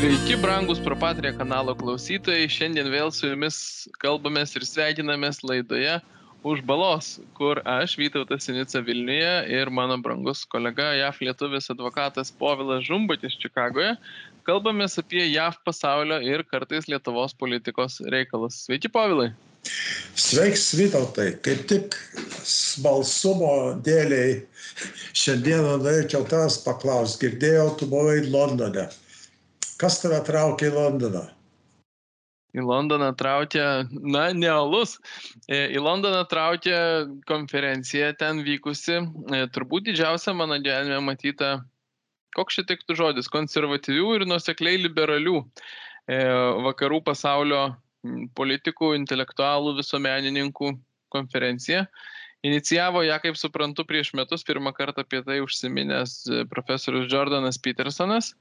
Sveiki, brangus Propatria kanalo klausytojai. Šiandien vėl su jumis kalbamės ir sveikinamės laidoje už balos, kur aš, Vytautas Sinica Vilniuje ir mano brangus kolega JAF lietuvis advokatas Povilas Žumbatis Čikagoje kalbamės apie JAF pasaulio ir kartais Lietuvos politikos reikalus. Sveiki, Povilai. Sveiks, Vytautai. Kaip tik smalsumo dėliai šiandieną norėčiau tavęs paklausti. Girdėjau, tu buvai Londone. Kas tave traukia į Londoną? Į Londoną traukia, na, nealus. E, į Londoną traukia konferencija ten vykusi. E, turbūt didžiausia mano gyvenime matyta, koks čia tiktų žodis, konservatyvių ir nusekliai liberalių e, vakarų pasaulio politikų, intelektualų, visuomenininkų konferencija. Inicijavo ją, kaip suprantu, prieš metus pirmą kartą apie tai užsiminęs profesorius Jordanas Petersonas.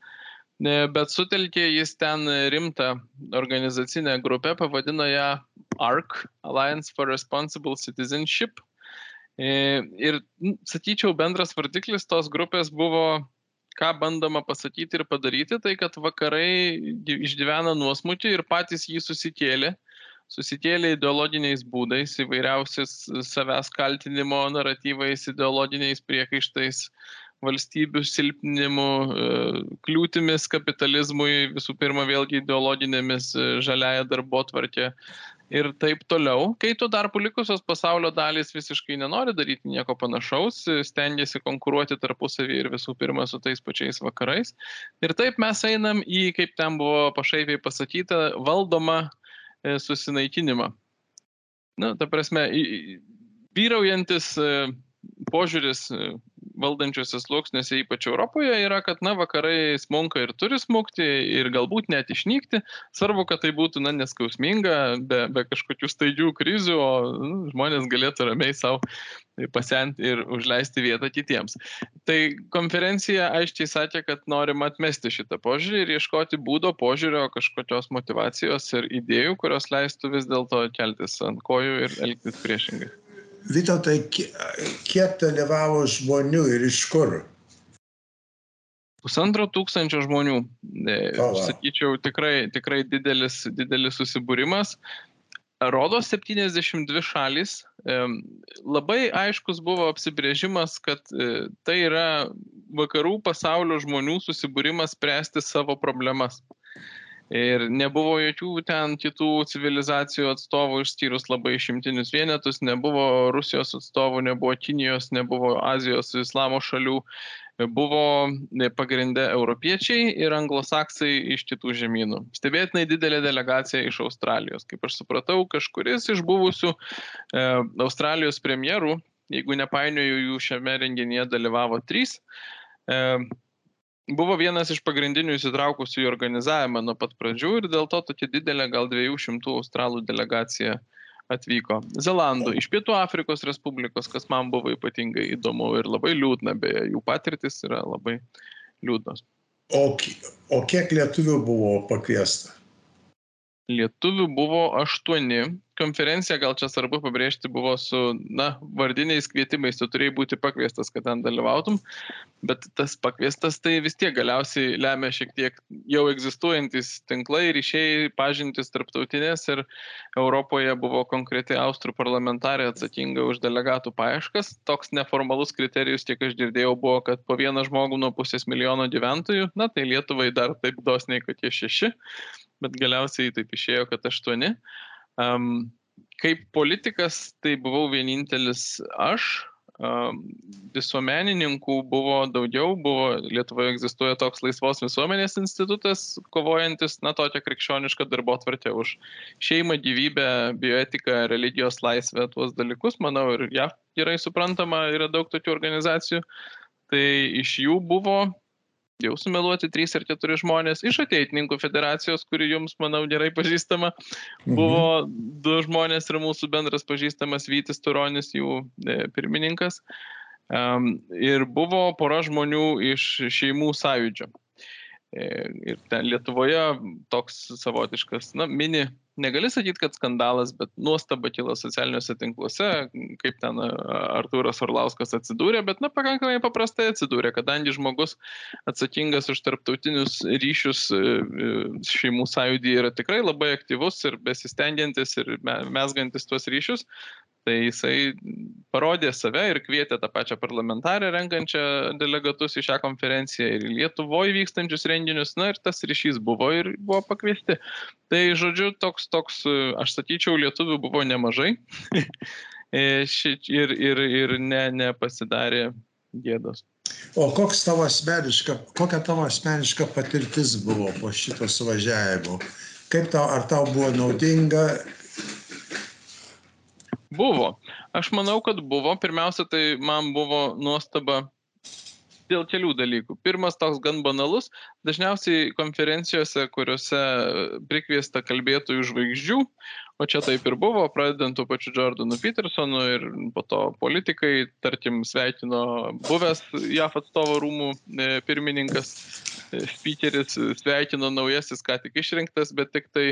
Bet sutelkė jis ten rimtą organizacinę grupę, pavadino ją ARC, Alliance for Responsible Citizenship. Ir, sakyčiau, bendras vardiklis tos grupės buvo, ką bandoma pasakyti ir padaryti, tai kad vakarai išgyvena nuosmutį ir patys jį susikėlė. Susikėlė ideologiniais būdais, įvairiausiais savęs kaltinimo naratyvais, ideologiniais priekaištais, valstybių silpninimu, e, kliūtimis kapitalizmui, visų pirma vėlgi ideologinėmis e, žaliaja darbo tvarkė ir taip toliau. Kai tuo tarpu likusios pasaulio dalys visiškai nenori daryti nieko panašaus, stengiasi konkuruoti tarpusavį ir visų pirma su tais pačiais vakarais. Ir taip mes einam į, kaip ten buvo pašaipiai pasakyta, valdomą e, susinaikinimą. Na, ta prasme, vyraujantis požiūris valdančiuose sluoksniuose, ypač Europoje, yra, kad, na, vakarai smunka ir turi smukti ir galbūt net išnykti. Svarbu, kad tai būtų, na, neskausminga, be, be kažkokių staigių krizių, o nu, žmonės galėtų ramiai savo pasenti ir užleisti vietą kitiems. Tai konferencija aiškiai sakė, kad norim atmesti šitą požiūrį ir ieškoti būdo požiūrio, kažkokios motivacijos ir idėjų, kurios leistų vis dėlto keltis ant kojų ir elgtis priešingai. Vytautai, kiek dalyvavo žmonių ir iš kur? Pusantro tūkstančio žmonių. E, o, sakyčiau, tikrai, tikrai didelis, didelis susibūrimas. Rodo 72 šalis. E, labai aiškus buvo apsibrėžimas, kad e, tai yra vakarų pasaulio žmonių susibūrimas spręsti savo problemas. Ir nebuvo jokių ten kitų civilizacijų atstovų, išskyrus labai išimtinius vienetus, nebuvo Rusijos atstovų, nebuvo Kinijos, nebuvo Azijos, islamo šalių, buvo pagrindę europiečiai ir anglosaksai iš kitų žemynų. Stebėtinai didelė delegacija iš Australijos. Kaip aš supratau, kažkuris iš buvusių e, Australijos premjerų, jeigu nepainioju, jų šiame renginyje dalyvavo trys. E, buvo vienas iš pagrindinių įsitraukusių į organizavimą nuo pat pradžių ir dėl to tokia didelė gal 200 australų delegacija atvyko. Zelandų, iš Pietų Afrikos Respublikos, kas man buvo ypatingai įdomu ir labai liūdna, beje, jų patirtis yra labai liūdnos. O, o kiek lietuvių buvo pakviesta? Lietuvių buvo aštuoni, konferencija, gal čia svarbu pabrėžti, buvo su, na, vardiniais kvietimais, tu turėjai būti pakviestas, kad ten dalyvautum, bet tas pakviestas tai vis tiek galiausiai lemia šiek tiek jau egzistuojantis tinklai, ryšiai, pažintis tarptautinės ir Europoje buvo konkreti austrų parlamentarė atsakinga už delegatų paieškas. Toks neformalus kriterijus, kiek aš girdėjau, buvo, kad po vieną žmogų nuo pusės milijono gyventojų, na, tai Lietuvai dar taip dosniai, kad jie šeši, bet galiausiai taip išėjo, kad aštuoni. Um, kaip politikas tai buvau vienintelis aš, um, visuomenininkų buvo daugiau, buvo Lietuvoje egzistuoja toks laisvos visuomenės institutas, kovojantis, na, tokią krikščionišką darbo tvarkę už šeimą, gyvybę, bioetiką, religijos laisvę, tuos dalykus, manau, ir JAV gerai suprantama, yra daug tokių organizacijų. Tai iš jų buvo jau sumeluoti trys ar keturi žmonės iš ateitininkų federacijos, kuri jums, manau, gerai pažįstama. Mhm. Buvo du žmonės ir mūsų bendras pažįstamas Vytis Turonis, jų e, pirmininkas. Ir buvo pora žmonių iš šeimų sąjūdžio. E, ir ten Lietuvoje toks savotiškas, na, mini negali sakyti, kad skandalas, bet nuostaba kilo socialiniuose tinkluose, kaip ten Artūras Orlauskas atsidūrė, bet, na, pakankamai paprastai atsidūrė, kadangi žmogus atsakingas už tarptautinius ryšius e, e, šeimų sąjūdį yra tikrai labai aktyvus ir besistengiantis ir mesgantis tuos ryšius, tai jisai parodė save ir kvietė tą pačią parlamentarę renkančią delegatus į šią konferenciją ir Lietuvoje vykstančius renginius, na ir tas ryšys buvo ir buvo pakviesti. Tai žodžiu, toks, toks, aš sakyčiau, lietuvių buvo nemažai ir, ir, ir ne, nepasidarė gėdos. O koks tavo asmeniška, kokia tavo asmeniška patirtis buvo po šito suvažiavimo? Kaip tau, ar tau buvo naudinga, Buvo. Aš manau, kad buvo. Pirmiausia, tai man buvo nuostaba dėl kelių dalykų. Pirmas toks gan banalus, dažniausiai konferencijose, kuriuose prikviesta kalbėtojų žvaigždžių, o čia taip ir buvo, pradedant tuo pačiu Jordanu Petersonu ir po to politikai, tarkim, sveikino buvęs JAF atstovo rūmų e, pirmininkas, e, speakeris, sveikino naujasis, ką tik išrinktas, bet tik tai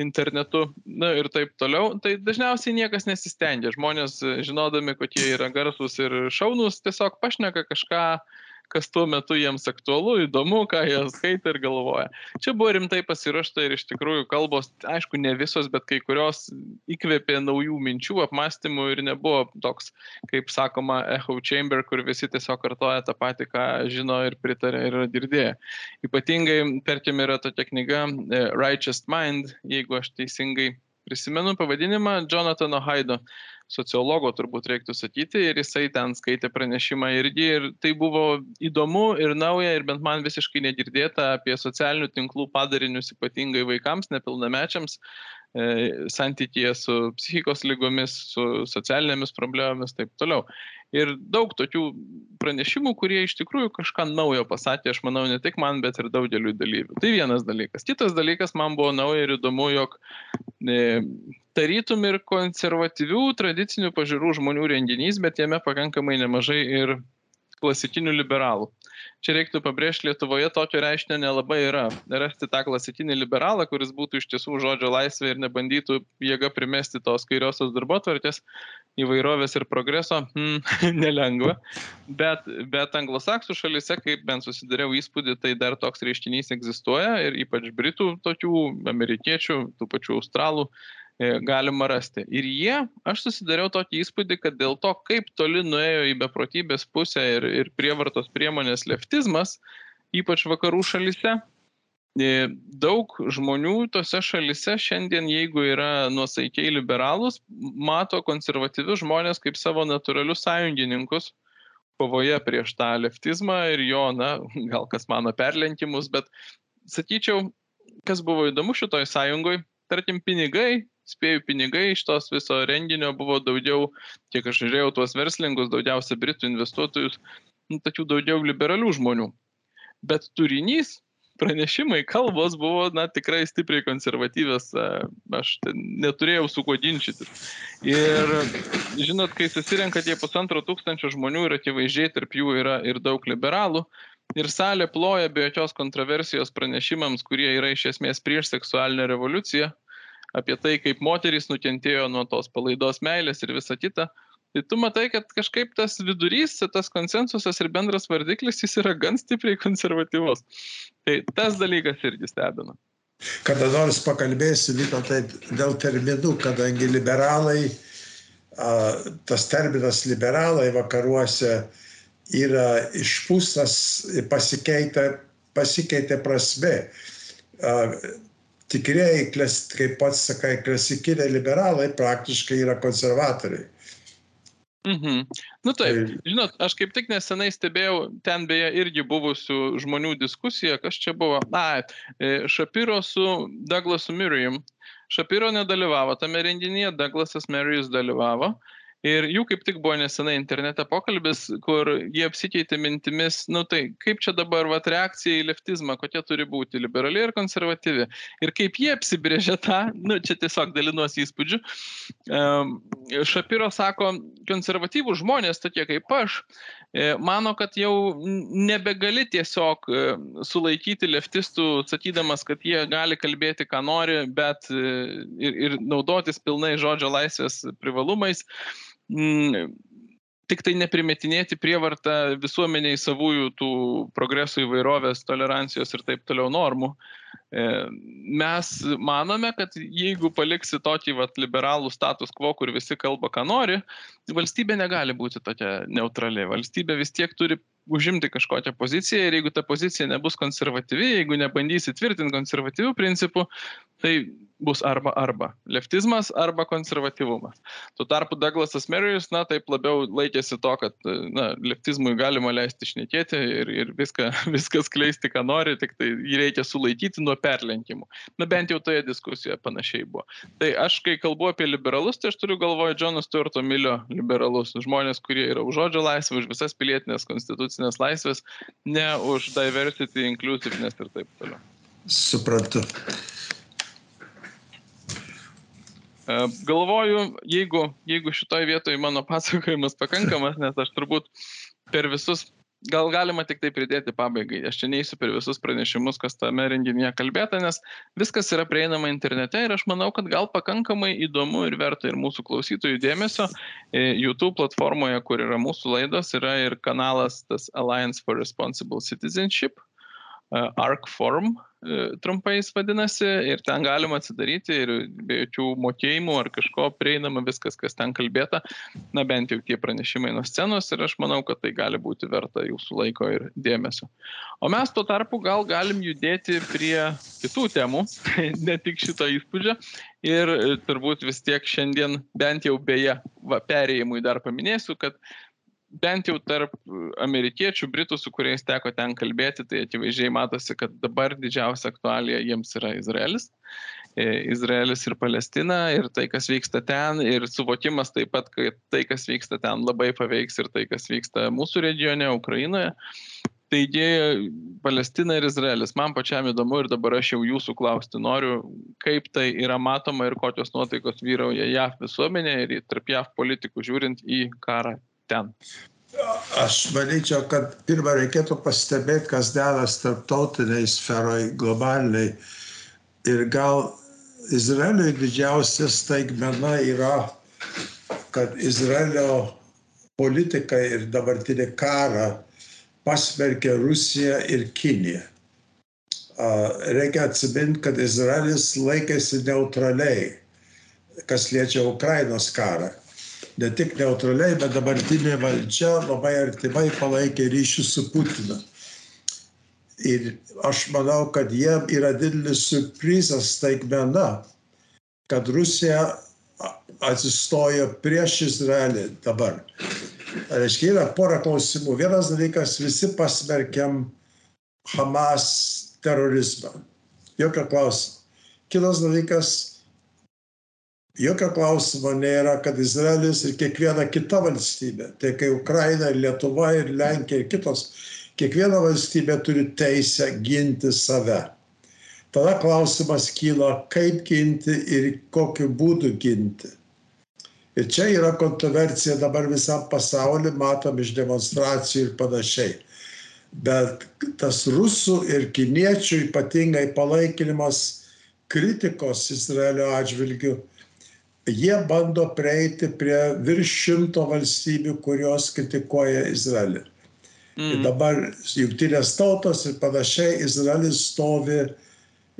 internetu, na ir taip toliau, tai dažniausiai niekas nesistengia. Žmonės, žinodami, kokie yra garsus ir šaunus, tiesiog pašneka kažką kas tuo metu jiems aktualu, įdomu, ką jie skaito ir galvoja. Čia buvo rimtai pasirašta ir iš tikrųjų kalbos, aišku, ne visos, bet kai kurios įkvėpė naujų minčių, apmąstymų ir nebuvo toks, kaip sakoma, echo chamber, kur visi tiesiog kartoja tą patį, ką žino ir pritarė ir yra girdėję. Ypatingai, tarkim, yra tokia knyga e, Righteous Mind, jeigu aš teisingai prisimenu pavadinimą, Jonathano Haido sociologo turbūt reiktų sakyti, ir jisai ten skaitė pranešimą irgi, ir tai buvo įdomu ir nauja, ir bent man visiškai negirdėta apie socialinių tinklų padarinius ypatingai vaikams, nepilnamečiams, e, santykėje su psichikos lygomis, su socialinėmis problemomis, taip toliau. Ir daug tokių pranešimų, kurie iš tikrųjų kažką naujo pasakė, aš manau, ne tik man, bet ir daugeliu dalyvių. Tai vienas dalykas. Kitas dalykas man buvo nauja ir įdomu, jog tarytum ir konservatyvių tradicinių pažiūrų žmonių renginys, bet jame pakankamai nemažai ir klasikinių liberalų. Čia reiktų pabrėžti, Lietuvoje tokio reiškinio nelabai yra. Rasti tą klasikinį liberalą, kuris būtų iš tiesų žodžio laisvė ir nebandytų jėga primesti tos kairiosios darbo tvarkės, įvairovės ir progreso, hmm, nelengva. Bet, bet anglosaksų šalise, kaip bent susidariau įspūdį, tai dar toks reiškinys egzistuoja ir ypač britų tokių, amerikiečių, tų pačių australų galima rasti. Ir jie, aš susidariau tokį įspūdį, kad dėl to, kaip toli nuėjo į beprotybės pusę ir, ir prievartos priemonės leftizmas, ypač vakarų šalise, e, daug žmonių tose šalise šiandien, jeigu yra nuosaikiai liberalus, mato konservatyvius žmonės kaip savo natūralius sąjungininkus kovoje prieš tą leftizmą ir jo, na, gal kas mano perlenkimus, bet sakyčiau, kas buvo įdomu šitoj sąjungoje, tarkim, pinigai spėju pinigai iš tos viso renginio buvo daugiau, kiek aš žiūrėjau tuos verslininkus, daugiausia britų investuotojus, nu, tokių daugiau liberalių žmonių. Bet turinys, pranešimai, kalbos buvo, na, tikrai stipriai konservatyvės, aš neturėjau su kuo ginčytis. Ir, žinot, kai susirenka tie pusantro tūkstančio žmonių ir akivaizdžiai tarp jų yra ir daug liberalų, ir salė ploja be jokios kontroversijos pranešimams, kurie yra iš esmės prieš seksualinę revoliuciją, apie tai, kaip moterys nukentėjo nuo tos palaidos meilės ir visa kita. Tai tu matai, kad kažkaip tas vidurys, tas konsensusas ir bendras vardiklis, jis yra gan stipriai konservatyvus. Tai tas dalykas irgi stebina. Kada nors pakalbėsi, Vito, tai dėl terminų, kadangi liberalai, tas terminas liberalai vakaruose yra išpūstas, pasikeitė, pasikeitė prasme tikrieji, kaip pats sakai, klasikiniai liberalai praktiškai yra konservatoriai. Mhm. Nu taip, tai... žinot, aš kaip tik nesenai stebėjau, ten beje irgi buvusių žmonių diskusiją, kas čia buvo. Na, e, Šapiro su Douglasu Miriam. Šapiro nedalyvavo tame renginyje, Douglasas Marijus dalyvavo. Ir jų kaip tik buvo nesenai internete pokalbis, kur jie apsikeitė mintimis, nu tai kaip čia dabar vat, reakcija į leftizmą, kokia turi būti liberali ir konservatyvi. Ir kaip jie apsibrėžė tą, nu čia tiesiog dalinuosi įspūdžiu. Um, Šapiro sako, konservatyvų žmonės, tokie kaip aš, e, mano, kad jau nebegali tiesiog e, sulaikyti leftistų, sakydamas, kad jie gali kalbėti, ką nori, bet ir, ir naudotis pilnai žodžio laisvės privalumais mm, tik tai neprimetinėti prievartą visuomeniai savųjų tų progresų įvairovės, tolerancijos ir taip toliau normų. E, mes manome, kad jeigu paliksi tokį vat, liberalų status quo, kur visi kalba, ką nori, valstybė negali būti tokia neutrali. Valstybė vis tiek turi užimti kažkokią poziciją ir jeigu ta pozicija nebus konservatyvi, jeigu nebandysi tvirtinti konservatyvių principų, tai bus arba arba. Leftizmas arba konservatyvumas. Tuo tarpu Douglasas Merrijus, na, taip labiau laikėsi to, kad, na, leftizmui galima leisti šnekėti ir, ir viską, viskas kleisti, ką nori, tik tai jį reikia sulaikyti nuo perlenkimų. Na, bent jau toje diskusijoje panašiai buvo. Tai aš, kai kalbu apie liberalus, tai aš turiu galvoje Džono Stuarto Milio liberalus, žmonės, kurie yra už žodžio laisvę, už visas pilietinės konstitucinės institucinės laisvės, ne už diversity, inclusiveness ir taip toliau. Suprantu. E, galvoju, jeigu, jeigu šitoje vietoje mano pasakojimas pakankamas, nes aš turbūt per visus gal galima tik tai pridėti pabaigai. Aš čia neįsiu per visus pranešimus, kas tame renginyje kalbėta, nes viskas yra prieinama internete ir aš manau, kad gal pakankamai įdomu ir verta ir mūsų klausytojų dėmesio. E, YouTube platformoje, kur yra mūsų laidos, yra ir kanalas tas Alliance for Responsible Citizenship, e, ARC Forum trumpai jis vadinasi, ir ten galima atsidaryti ir be jokių mokėjimų ar kažko prieinama viskas, kas ten kalbėta, na bent jau tie pranešimai nuo scenos ir aš manau, kad tai gali būti verta jūsų laiko ir dėmesio. O mes tuo tarpu gal galim judėti prie kitų temų, ne tik šito įspūdžio ir e, turbūt vis tiek šiandien bent jau beje, va, perėjimui dar paminėsiu, kad bent jau tarp amerikiečių, britų, su kuriais teko ten kalbėti, tai akivaizdžiai matosi, kad dabar didžiausia aktualija jiems yra Izraelis. E, Izraelis ir Palestina ir tai, kas vyksta ten ir suvokimas taip pat, kad tai, kas vyksta ten labai paveiks ir tai, kas vyksta mūsų regione, Ukrainoje. Taigi, Palestina ir Izraelis, man pačiam įdomu ir dabar aš jau jūsų klausti noriu, kaip tai yra matoma ir kokios nuotaikos vyrauja JAV visuomenė ir tarp JAV politikų žiūrint į karą ten? Aš manyčiau, kad pirmą reikėtų pastebėti, kas dedas tarptautiniai sferoj, globaliai. Ir gal Izraeliui didžiausia staigmena yra, kad Izraelio politika ir dabartinį karą pasmerkė Rusiją ir Kiniją. Reikia atsiminti, kad Izraelis laikėsi neutraliai, kas liečia Ukrainos karą ne tik neutraliai, bet dabartinė valdžia labai artimai palaikė ryšių su Putinu. Ir aš manau, kad jiem yra didelis surprizas staigmena, kad Rusija atsistojo prieš Izraelį dabar. Reiškia, yra pora klausimų. Vienas dalykas, visi pasmerkiam Hamas terorizmą. Jokio klausimo. Kitas dalykas, jokio klausimo nėra, kad Izraelis ir kiekviena kita valstybė, tai kai Ukraina ir Lietuva ir Lenkija ir kitos, kiekviena valstybė turi teisę ginti save. Tada klausimas kyla, kaip ginti ir kokiu būdu ginti. Ir čia yra kontroversija dabar visam pasauliu, matom iš demonstracijų ir panašiai. Bet tas rusų ir kiniečių ypatingai palaikinimas kritikos Izraelio atžvilgių jie bando prieiti prie virš šimto valstybių, kurios kritikuoja Izraelį. Mm. Ir dabar jungtinės tautos ir panašiai Izraelis stovi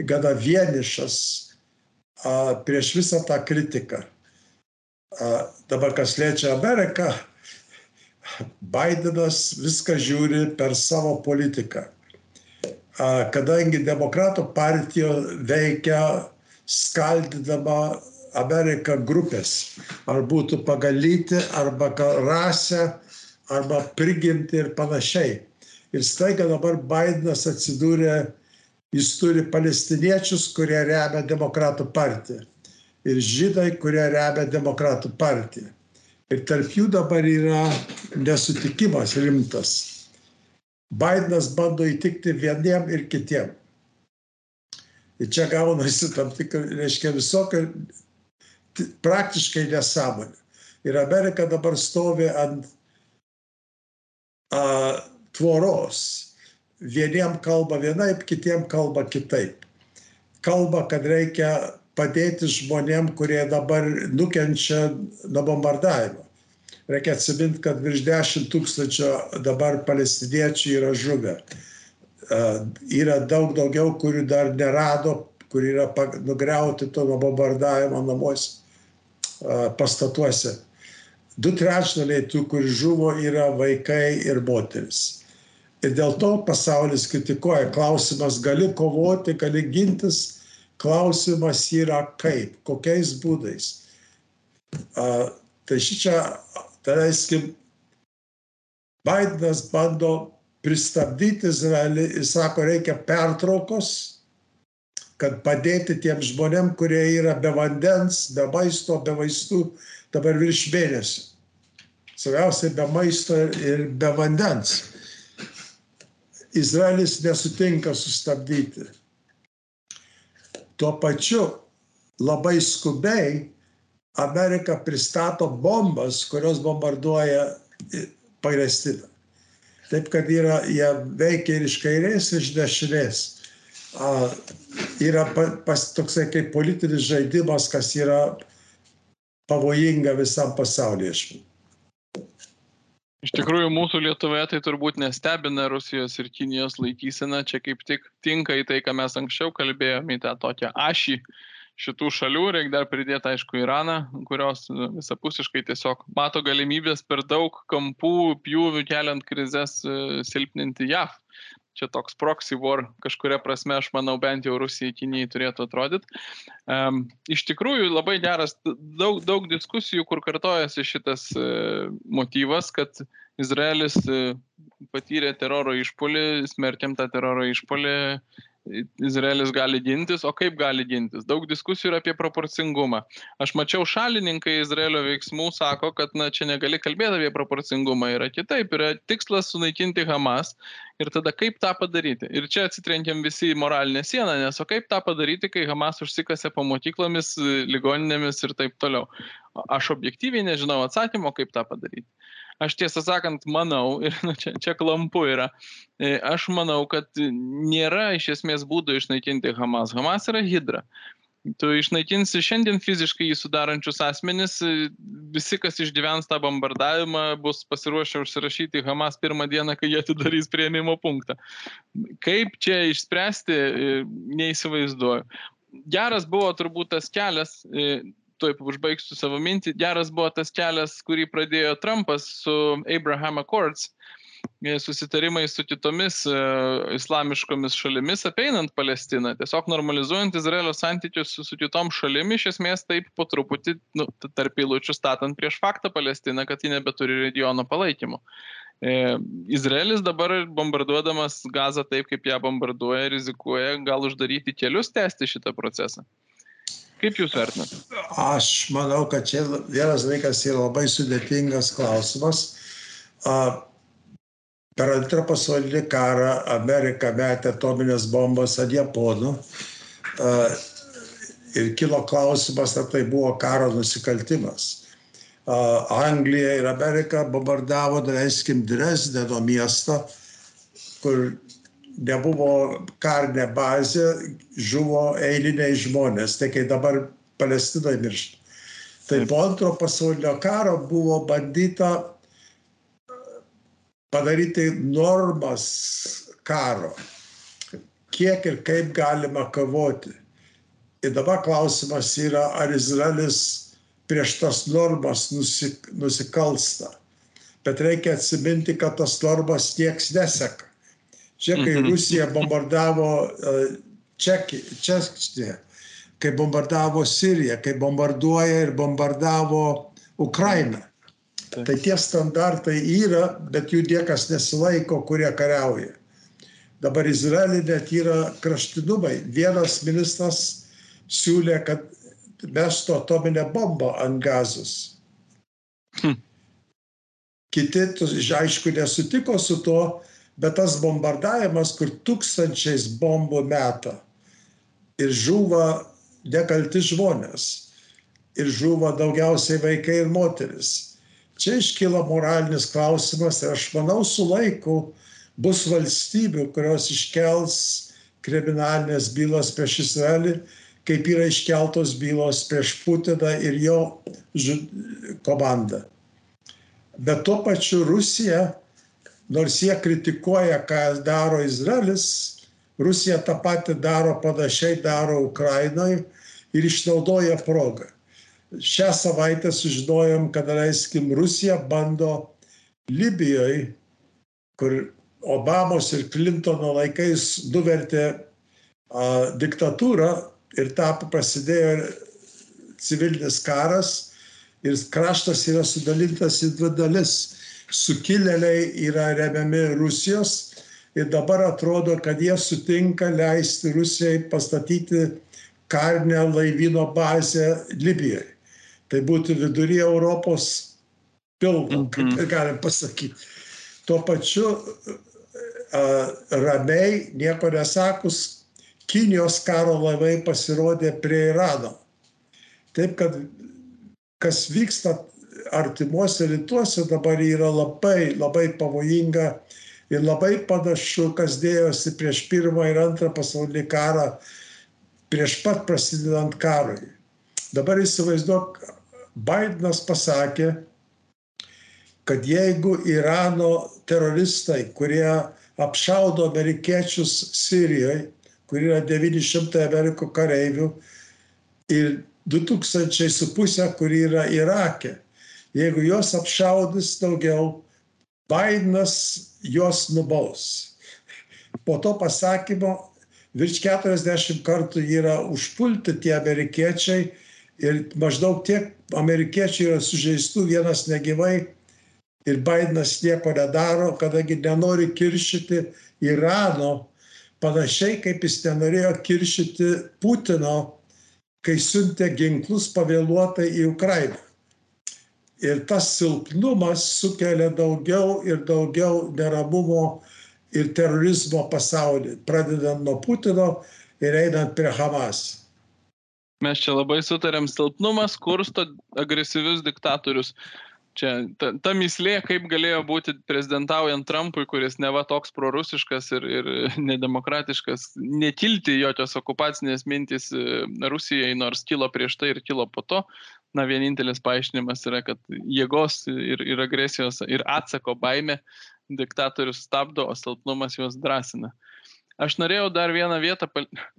gana vienišas a, prieš visą tą kritiką. A, dabar kas liečia Ameriką, Bidenas viską žiūri per savo politiką. A, kadangi demokratų partija veikia skaldydama Amerika grupės, ar būtų pagal lytį, arba rasę, arba prigimti ir panašiai. Ir staiga dabar Bidenas atsidūrė, jis turi palestiniečius, kurie remia demokratų partiją. Ir žydai, kurie remia demokratų partiją. Ir tarp jų dabar yra nesutikimas rimtas. Bidenas bando įtikti vieniem ir kitiem. Ir čia gaunasi tam tikrai, reiškia, visokio praktiškai nesąmonė. Ir Amerika dabar stovi ant a, tvoros. Vieniem kalba vienaip, kitiem kalba kitaip. Kalba, kad reikia padėti žmonėm, kurie dabar nukenčia nuo bombardavimo. Reikia atsiminti, kad virš 10 tūkstančio dabar palestiniečių yra žuvę. Yra daug daugiau, kurių dar nerado, kur yra nugriauti to nuo bombardavimo namuose, pastatuose. Du trečdaliai tų, kur žuvo, yra vaikai ir moteris. Ir dėl to pasaulis kritikuoja. Klausimas, gali kovoti, gali gintis, klausimas yra kaip, kokiais būdais. A, tai šičia, tai reiškia, Bidenas bando pristabdyti Izraelį ir sako, reikia pertraukos, kad padėti tiem žmonėm, kurie yra be vandens, be maisto, be vaistų, dabar virš mėnesio. Svarbiausia, be maisto ir be vandens. Izraelis nesutinka sustabdyti. Tuo pačiu labai skubiai Amerika pristato bombas, kurios bombarduoja Palestiną. Taip kad yra, jie veikia ir iš kairės, ir iš dešinės. Yra pas, toksai kaip politinis žaidimas, kas yra pavojinga visam pasaulyje. Iš tikrųjų, mūsų Lietuvoje tai turbūt nestebina Rusijos ir Kinijos laikysena, čia kaip tik tinka į tai, ką mes anksčiau kalbėjome, į tą tokią ašį šitų šalių, reikia dar pridėti, aišku, Iraną, kurios visapusiškai tiesiog mato galimybės per daug kampų, pjūvių keliant krizės silpninti JAV. Čia toks proxy war kažkuria prasme, aš manau, bent jau Rusijai, Kinijai turėtų atrodyti. Um, iš tikrųjų, labai geras, daug, daug diskusijų, kur kartojasi šitas uh, motyvas, kad Izraelis uh, patyrė teroro išpolį, smerkiam tą teroro išpolį Izraelis gali gintis, o kaip gali gintis? Daug diskusijų yra apie proporcingumą. Aš mačiau šalininkai Izraelio veiksmų sako, kad na, čia negali kalbėti apie proporcingumą, yra kitaip, yra tikslas sunaikinti Hamas ir tada kaip tą padaryti. Ir čia atsitrenkiam visi į moralinę sieną, nes o kaip tą padaryti, kai Hamas užsikasė po mokyklomis, ligoninėmis ir taip toliau. Aš objektyviai nežinau atsakymo, kaip tą padaryti aš tiesą sakant manau, ir nu, čia, čia klampu yra, e, aš manau, kad nėra iš esmės būdų išnaikinti Hamas. Hamas yra hidra. Tu išnaikinsi šiandien fiziškai jį sudarančius asmenis, e, visi, kas išgyvens tą bombardavimą, bus pasiruošę užsirašyti Hamas pirmą dieną, kai jie atidarys prieimimo punktą. Kaip čia išspręsti, e, neįsivaizduoju. Geras buvo turbūt tas kelias, tuoj užbaigsiu savo mintį, geras buvo tas kelias, kurį pradėjo Trumpas su Abraham Accords, e, susitarimai su kitomis uh, islamiškomis šalimis apeinant Palestiną, tiesiog normalizuojant Izraelio santykius su, su kitom šalim, iš esmės taip po truputį nu, tarp eilučių statant prieš faktą Palestiną, kad ji nebeturi regiono palaikymo. E, Izraelis dabar bombarduodamas gazą taip, kaip ją bombarduoja, rizikuoja gal uždaryti kelius tęsti šitą procesą. Kaip Jūs vertinate? Aš manau, kad čia vienas dalykas yra labai sudėtingas klausimas. Per antrą pasaulinį karą Amerika metė atominės bombas ant Japonų. Ir kilo klausimas, ar tai buvo karo nusikaltimas. Anglija ir Amerika bombardavo, daleiskim, Dresdeno miestą, kur nebuvo karinė bazė, žuvo eiliniai žmonės, tai kai dabar Palestinoje miršta. Tai po antro pasaulinio karo buvo bandyta padaryti normas karo, kiek ir kaip galima kovoti. Ir dabar klausimas yra, ar Izraelis prieš tas normas nusik, nusikalsta. Bet reikia atsiminti, kad tas normas nieks neseka. Čia, kai mhm. Rusija bombardavo e, Čekiją, kai bombardavo Siriją, kai bombarduoja ir bombardavo Ukrainą. Tai tie standartai yra, bet jų niekas nesilaiko, kurie kariauja. Dabar Izraelį net yra kraštinumai. Vienas ministras siūlė, kad mestų atominę bombą ant gazos. Hm. Kiti, aišku, nesutiko su tuo, bet tas bombardavimas, kur tūkstančiais bombų meta ir žuva nekalti žmonės, ir žuva daugiausiai vaikai ir moteris. Čia iškyla moralinis klausimas ir aš manau su laiku bus valstybių, kurios iškels kriminalinės bylos prieš Izraelį, kaip yra iškeltos bylos prieš Putiną ir jo komandą. Bet tuo pačiu Rusija, nors jie kritikuoja, ką daro Izraelis, Rusija tą patį daro, panašiai daro Ukrainoje ir išnaudoja progą. Šią savaitę sužinojom, kad, leiskim, Rusija bando Libijoje, kur Obamos ir Clintono laikais nuvertė a, diktatūrą ir tapo prasidėjo civilinis karas ir kraštas yra sudalintas į dvi dalis. Sukilėliai yra remiami Rusijos ir dabar atrodo, kad jie sutinka leisti Rusijai pastatyti karinę laivyno bazę Libijoje. Tai būtų vidury Europos pilno, kaip ir galim pasakyti. Tuo pačiu ramiai, nieko nesakus, Kinijos karo laivai pasirodė prie Irano. Taip kad kas vyksta artimuose rytuose dabar yra labai, labai pavojinga ir labai panašu, kas dėjosi prieš pirmą ir antrą pasaulinį karą, prieš pat prasidedant karui. Dabar įsivaizduok, Bidenas pasakė, kad jeigu Irano teroristai, kurie apšaudo amerikiečius Sirijoje, kur yra 900 Amerikų kareivių ir 2000 su pusė, kur yra Irake, jeigu juos apšaudys daugiau, Bidenas juos nubaus. Po to pasakymo virš 40 kartų yra užpulti tie amerikiečiai ir maždaug tiek amerikiečių yra sužeistų, vienas negyvai ir Bidenas nieko nedaro, kadangi nenori kiršyti Irano, panašiai kaip jis nenorėjo kiršyti Putino, kai siuntė ginklus pavėluotai į Ukrainą ir tas silpnumas sukelia daugiau ir daugiau neramumo ir terorizmo pasaulyje, pradedant nuo Putino ir einant prie Hamas. Mes čia labai sutarėm, silpnumas kursto agresyvius diktatorius. Čia ta, ta mislė, kaip galėjo būti prezidentaujant Trumpui, kuris neva toks prorusiškas ir, ir nedemokratiškas, netilti jokios okupacinės mintys e, Rusijai, nors kilo prieš tai ir kilo po to, na, vienintelis paaiškinimas yra, kad jėgos ir, ir agresijos ir atsako baime diktatorius stabdo, o silpnumas juos drąsina. Aš norėjau dar vieną vietą,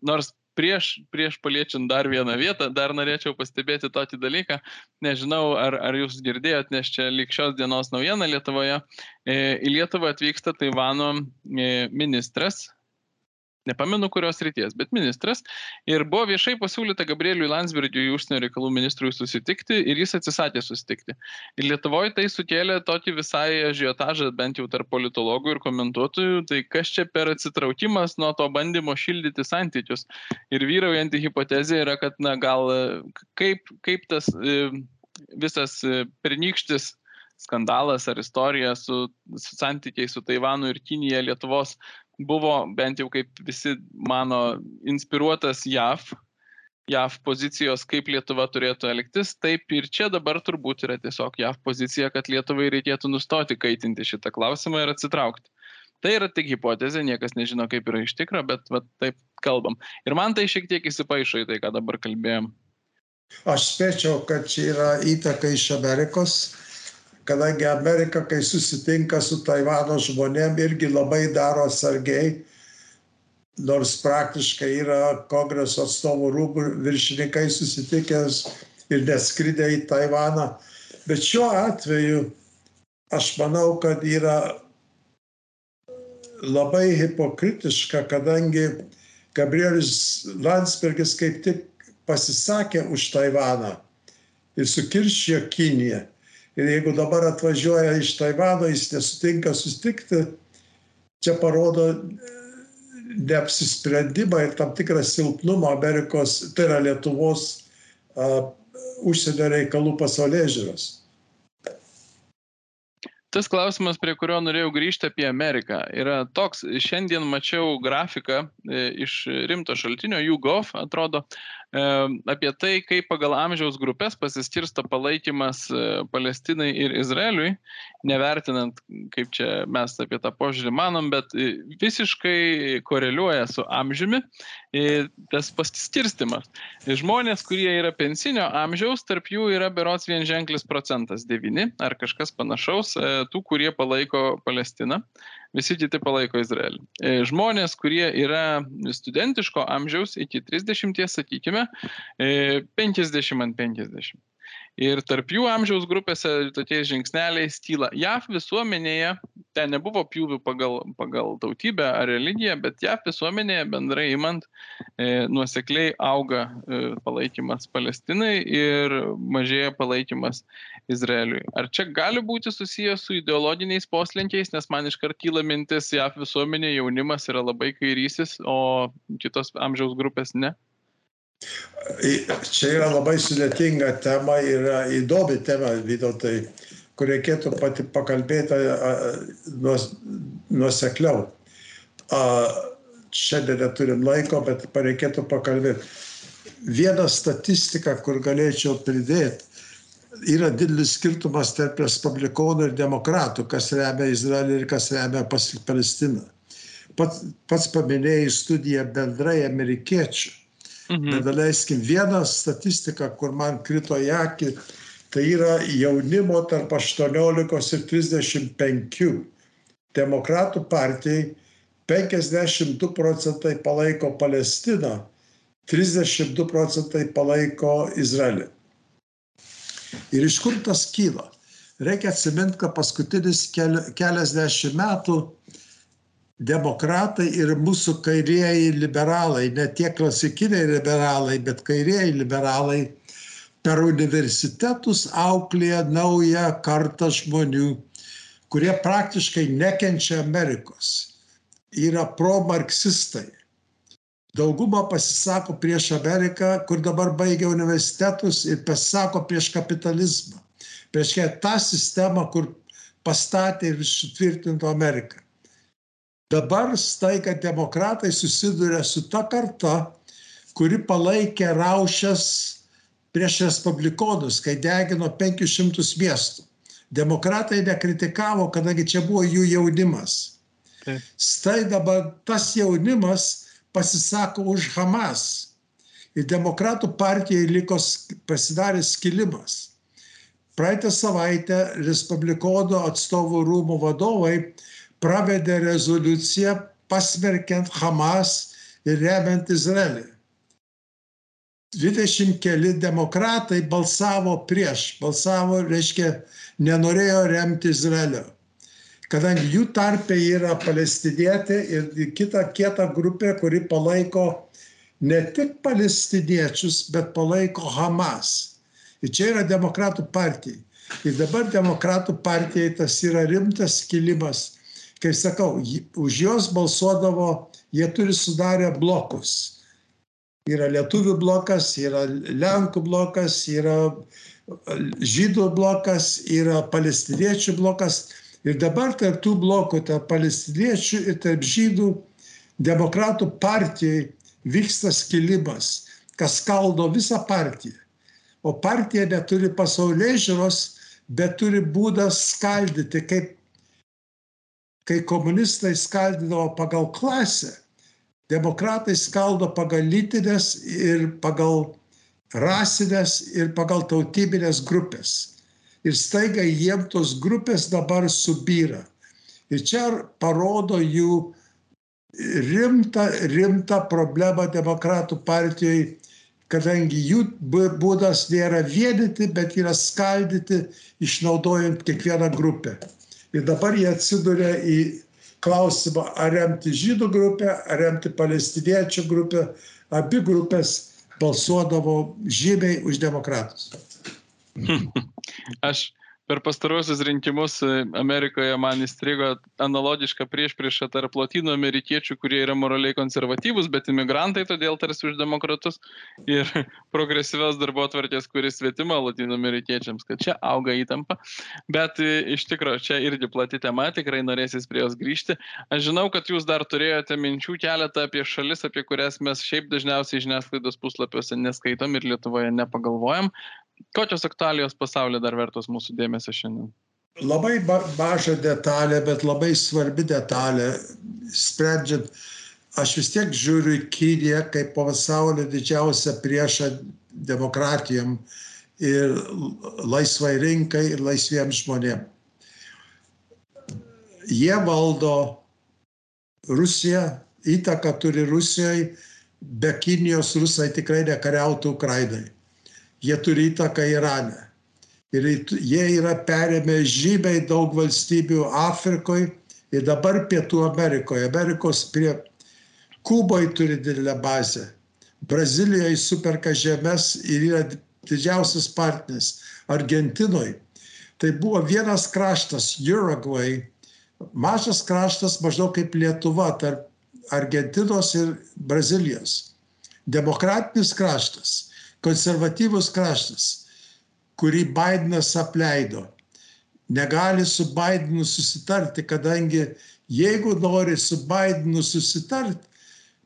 nors prieš, prieš paliečiant dar vieną vietą, dar norėčiau pastebėti tokį dalyką. Nežinau, ar, ar jūs girdėjot, nes čia lyg šios dienos naujiena Lietuvoje. E, į Lietuvą atvyksta Taivano e, ministras nepamenu kurios ryties, bet ministras. Ir buvo viešai pasiūlyta Gabrieliui Landsbergiui, užsienio reikalų ministrui, susitikti ir jis atsisakė susitikti. Ir Lietuvoje tai sukėlė tokį visai žiotažą, bent jau tarp politologų ir komentuotojų, tai kas čia per atsitraukimas nuo to bandymo šildyti santykius. Ir vyraujanti hipotezė yra, kad, na, gal kaip, kaip tas e, visas e, pernykštis skandalas ar istorija su, su santykiai su Taivanu ir Kinija Lietuvos buvo bent jau kaip visi mano inspiruotas JAV, JAV pozicijos, kaip Lietuva turėtų elgtis, taip ir čia dabar turbūt yra tiesiog JAV pozicija, kad Lietuvai reikėtų nustoti kaitinti šitą klausimą ir atsitraukti. Tai yra tik hipotezė, niekas nežino, kaip yra iš tikrųjų, bet va, taip kalbam. Ir man tai šiek tiek įsipaišo į tai, ką dabar kalbėjom. Aš spėčiau, kad čia yra įtaka iš Amerikos, kadangi Amerika, kai susitinka su Taivano žmonėm, irgi labai daro sargiai, nors praktiškai yra kongreso atstovų rūmų viršininkai susitikęs ir neskridę į Taivaną. Bet šiuo atveju aš manau, kad yra labai hipokritiška, kadangi Gabrielis Landsbergis kaip tik pasisakė už Taivaną ir sukirščio Kiniją. Ir jeigu dabar atvažiuoja iš Taivano, jis nesutinka sustikti, čia parodo e, neapsisprendimą ir tam tikrą silpnumą Amerikos, tai yra Lietuvos uh, užsienio reikalų pasaulyje žiūros. Tas klausimas, prie kurio norėjau grįžti apie Ameriką, yra toks, šiandien mačiau grafiką e, iš rimto šaltinio, YouGov, atrodo, apie tai, kaip pagal amžiaus grupės pasiskirsto palaikymas Palestinai ir Izraeliui, nevertinant, kaip čia mes apie tą požiūrį manom, bet visiškai koreliuoja su amžiumi tas pasiskirstimas. Žmonės, kurie yra pensinio amžiaus, tarp jų yra berots vienženklis procentas - 9 ar kažkas panašaus, tų, kurie palaiko Palestiną visi kiti palaiko Izraelį. E, žmonės, kurie yra studentiško amžiaus iki 30, sakykime, 50 e, ant 50. Ir tarp jų amžiaus grupėse tokiais žingsneliais kyla. JAV visuomenėje, ten nebuvo pjūvių pagal, pagal tautybę ar religiją, bet JAV visuomenėje bendrai imant e, nuosekliai auga e, palaikymas Palestinai ir mažėja palaikymas Izraeliui. Ar čia gali būti susijęs su ideologiniais poslinkiais, nes man iškart kyla mintis, JAV visuomenė jaunimas yra labai kairysis, o kitos amžiaus grupės ne? Čia yra labai sudėtinga tema ir įdomi tema, Vydotai, kur reikėtų pati pakalbėti nuosekliau. Šiandien neturim laiko, bet reikėtų pakalbėti. Viena statistika, kur galėčiau pridėti, yra didelis skirtumas tarp respublikonų ir demokratų, kas remia Izraelį ir kas remia Palestiną. Pats, pats paminėjai studiją bendrai amerikiečių Mhm. Nedaleiskim vieną statistiką, kur man krito į akį, tai yra jaunimo tarp 18 ir 35. Demokratų partijai 52 procentai palaiko Palestiną, 32 procentai palaiko Izraelį. Ir iš kur tas kyla? Reikia atsiminti, kad paskutinis keliasdešimt metų demokratai ir mūsų kairieji liberalai, ne tie klasikiniai liberalai, bet kairieji liberalai per universitetus auklėja naują kartą žmonių, kurie praktiškai nekenčia Amerikos. Yra pro-marksistai. Dauguma pasisako prieš Ameriką, kur dabar baigia universitetus ir pasisako prieš kapitalizmą. Prieš tą sistemą, kur pastatė ir sutvirtinto Ameriką. Dabar staiga demokratai susiduria su ta karta, kuri palaikė raušės prieš respublikonus, kai degino 500 miestų. Demokratai nekritikavo, kadangi čia buvo jų jaunimas. Stai dabar tas jaunimas pasisako už Hamas. Ir demokratų partijai liko pasidarė skilimas. Praeitą savaitę Respublikonų atstovų rūmų vadovai pravedė rezoliuciją pasmerkiant Hamas ir remiant Izraelį. 20 keli demokratai balsavo prieš, balsavo, reiškia, nenorėjo remti Izraelio. Kadangi jų tarpe yra palestinietė ir kita kieta grupė, kuri palaiko ne tik palestiniečius, bet palaiko Hamas. Ir čia yra demokratų partija. Ir dabar demokratų partijai tas yra rimtas kilimas kai sakau, už juos balsuodavo, jie turi sudarę blokus. Yra lietuvių blokas, yra lenkų blokas, yra žydų blokas, yra palestiniečių blokas. Ir dabar tarp tų blokų, tarp palestiniečių ir tarp žydų demokratų partijai vyksta skilimas, kas skaldo visą partiją. O partija neturi pasaulyje žiūros, bet turi būdą skaldyti, kaip kai komunistai skaldydavo pagal klasę, demokratai skaldo pagal lytinės ir pagal rasinės ir pagal tautybinės grupės. Ir staiga jiem tos grupės dabar subyra. Ir čia parodo jų rimtą, rimtą problemą demokratų partijai, kadangi jų būdas nėra vienyti, bet yra skaldyti, išnaudojant kiekvieną grupę. Ir dabar jie atsiduria į klausimą, ar remti žydų grupę, ar remti palestiniečių grupę. Abi grupės balsuodavo žymiai už demokratus. Aš per pastarosius rinkimus e, Amerikoje man įstrigo analogiška prieš priešą tarp latino amerikiečių, kurie yra moraliai konservatyvūs, bet imigrantai todėl tarsi už demokratus ir progresyvios darbo atvarkės, kuris svetima latino amerikiečiams, kad čia auga įtampa. Bet e, iš tikrųjų, čia irgi plati tema, tikrai norėsis prie jos grįžti. Aš žinau, kad jūs dar turėjote minčių keletą apie šalis, apie kurias mes šiaip dažniausiai žiniasklaidos puslapiuose neskaitom ir Lietuvoje nepagalvojam. Kokios aktualijos pasaulyje dar vertos mūsų dėmesio šiandien? Labai maža detalė, bet labai svarbi detalė. Sprendžiant, aš vis tiek žiūriu į Kiniją kaip pasaulio didžiausią priešą demokratijom ir laisvai rinkai ir laisviems žmonėms. Jie valdo Rusiją, įtaką turi Rusijai, be Kinijos rusai tikrai nekariautų Ukrainai jie turi įtaką Irane. Ir jie yra perėmę žymiai daug valstybių Afrikoje ir dabar Pietų Amerikoje. Amerikos prie Kuboje turi didelę bazę. Brazilijoje superka žemės ir yra didžiausias partneris. Argentinoje. Tai buvo vienas kraštas, Uruguay, mažas kraštas maždaug kaip Lietuva tarp Argentinos ir Brazilijos. Demokratinis kraštas konservatyvus kraštas, kurį Bidenas apleido. Negali su Bidenu susitarti, kadangi jeigu nori su Bidenu susitarti,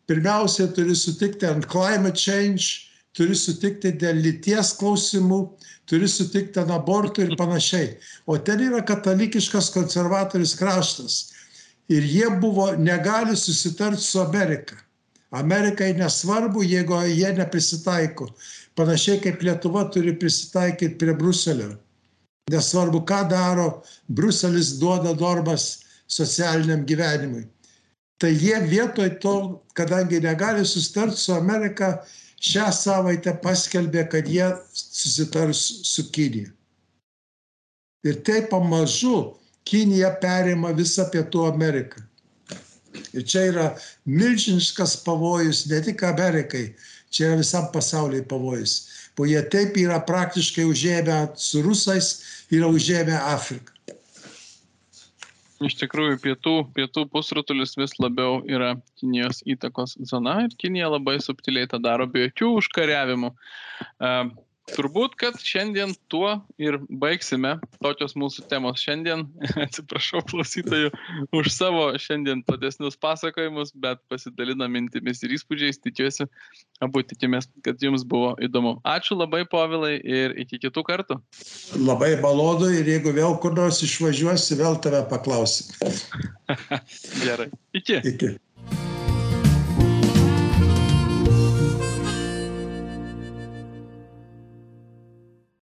pirmiausia turi sutikti ant climate change, turi sutikti dėl lyties klausimų, turi sutikti ant abortų ir panašiai. O ten yra katalikiškas konservatorius kraštas. Ir jie buvo, negali susitarti su Amerika. Amerikai nesvarbu, jeigu jie neprisitaiko. Panašiai kaip Lietuva turi prisitaikyti prie Bruselio. Nesvarbu, ką daro, Bruselis duoda normas socialiniam gyvenimui. Tai jie vietoj to, kadangi negali susitarti su Amerika, šią savaitę paskelbė, kad jie susitars su Kinija. Ir taip pamažu Kinija perima visą Pietų Ameriką. Ir čia yra milžiniškas pavojus ne tik Amerikai, čia yra visam pasauliai pavojus. Po jie taip yra praktiškai užėmę su rusais, yra užėmę Afriką. Iš tikrųjų, pietų, pietų pusrutulis vis labiau yra Kinijos įtakos zona ir Kinija labai subtiliai tą daro be jokių užkariavimų. Turbūt, kad šiandien tuo ir baigsime. Tokios mūsų temos šiandien. Atsiprašau klausytojų už savo šiandien platesnius pasakojimus, bet pasidalina mintimis ir įspūdžiais. Tikiuosi, abu tikimės, kad jums buvo įdomu. Ačiū labai, povilai, ir iki kitų kartų. Labai malonu ir jeigu vėl kur nors išvažiuosi, vėl tave paklausim. Gerai. Iki. Iki.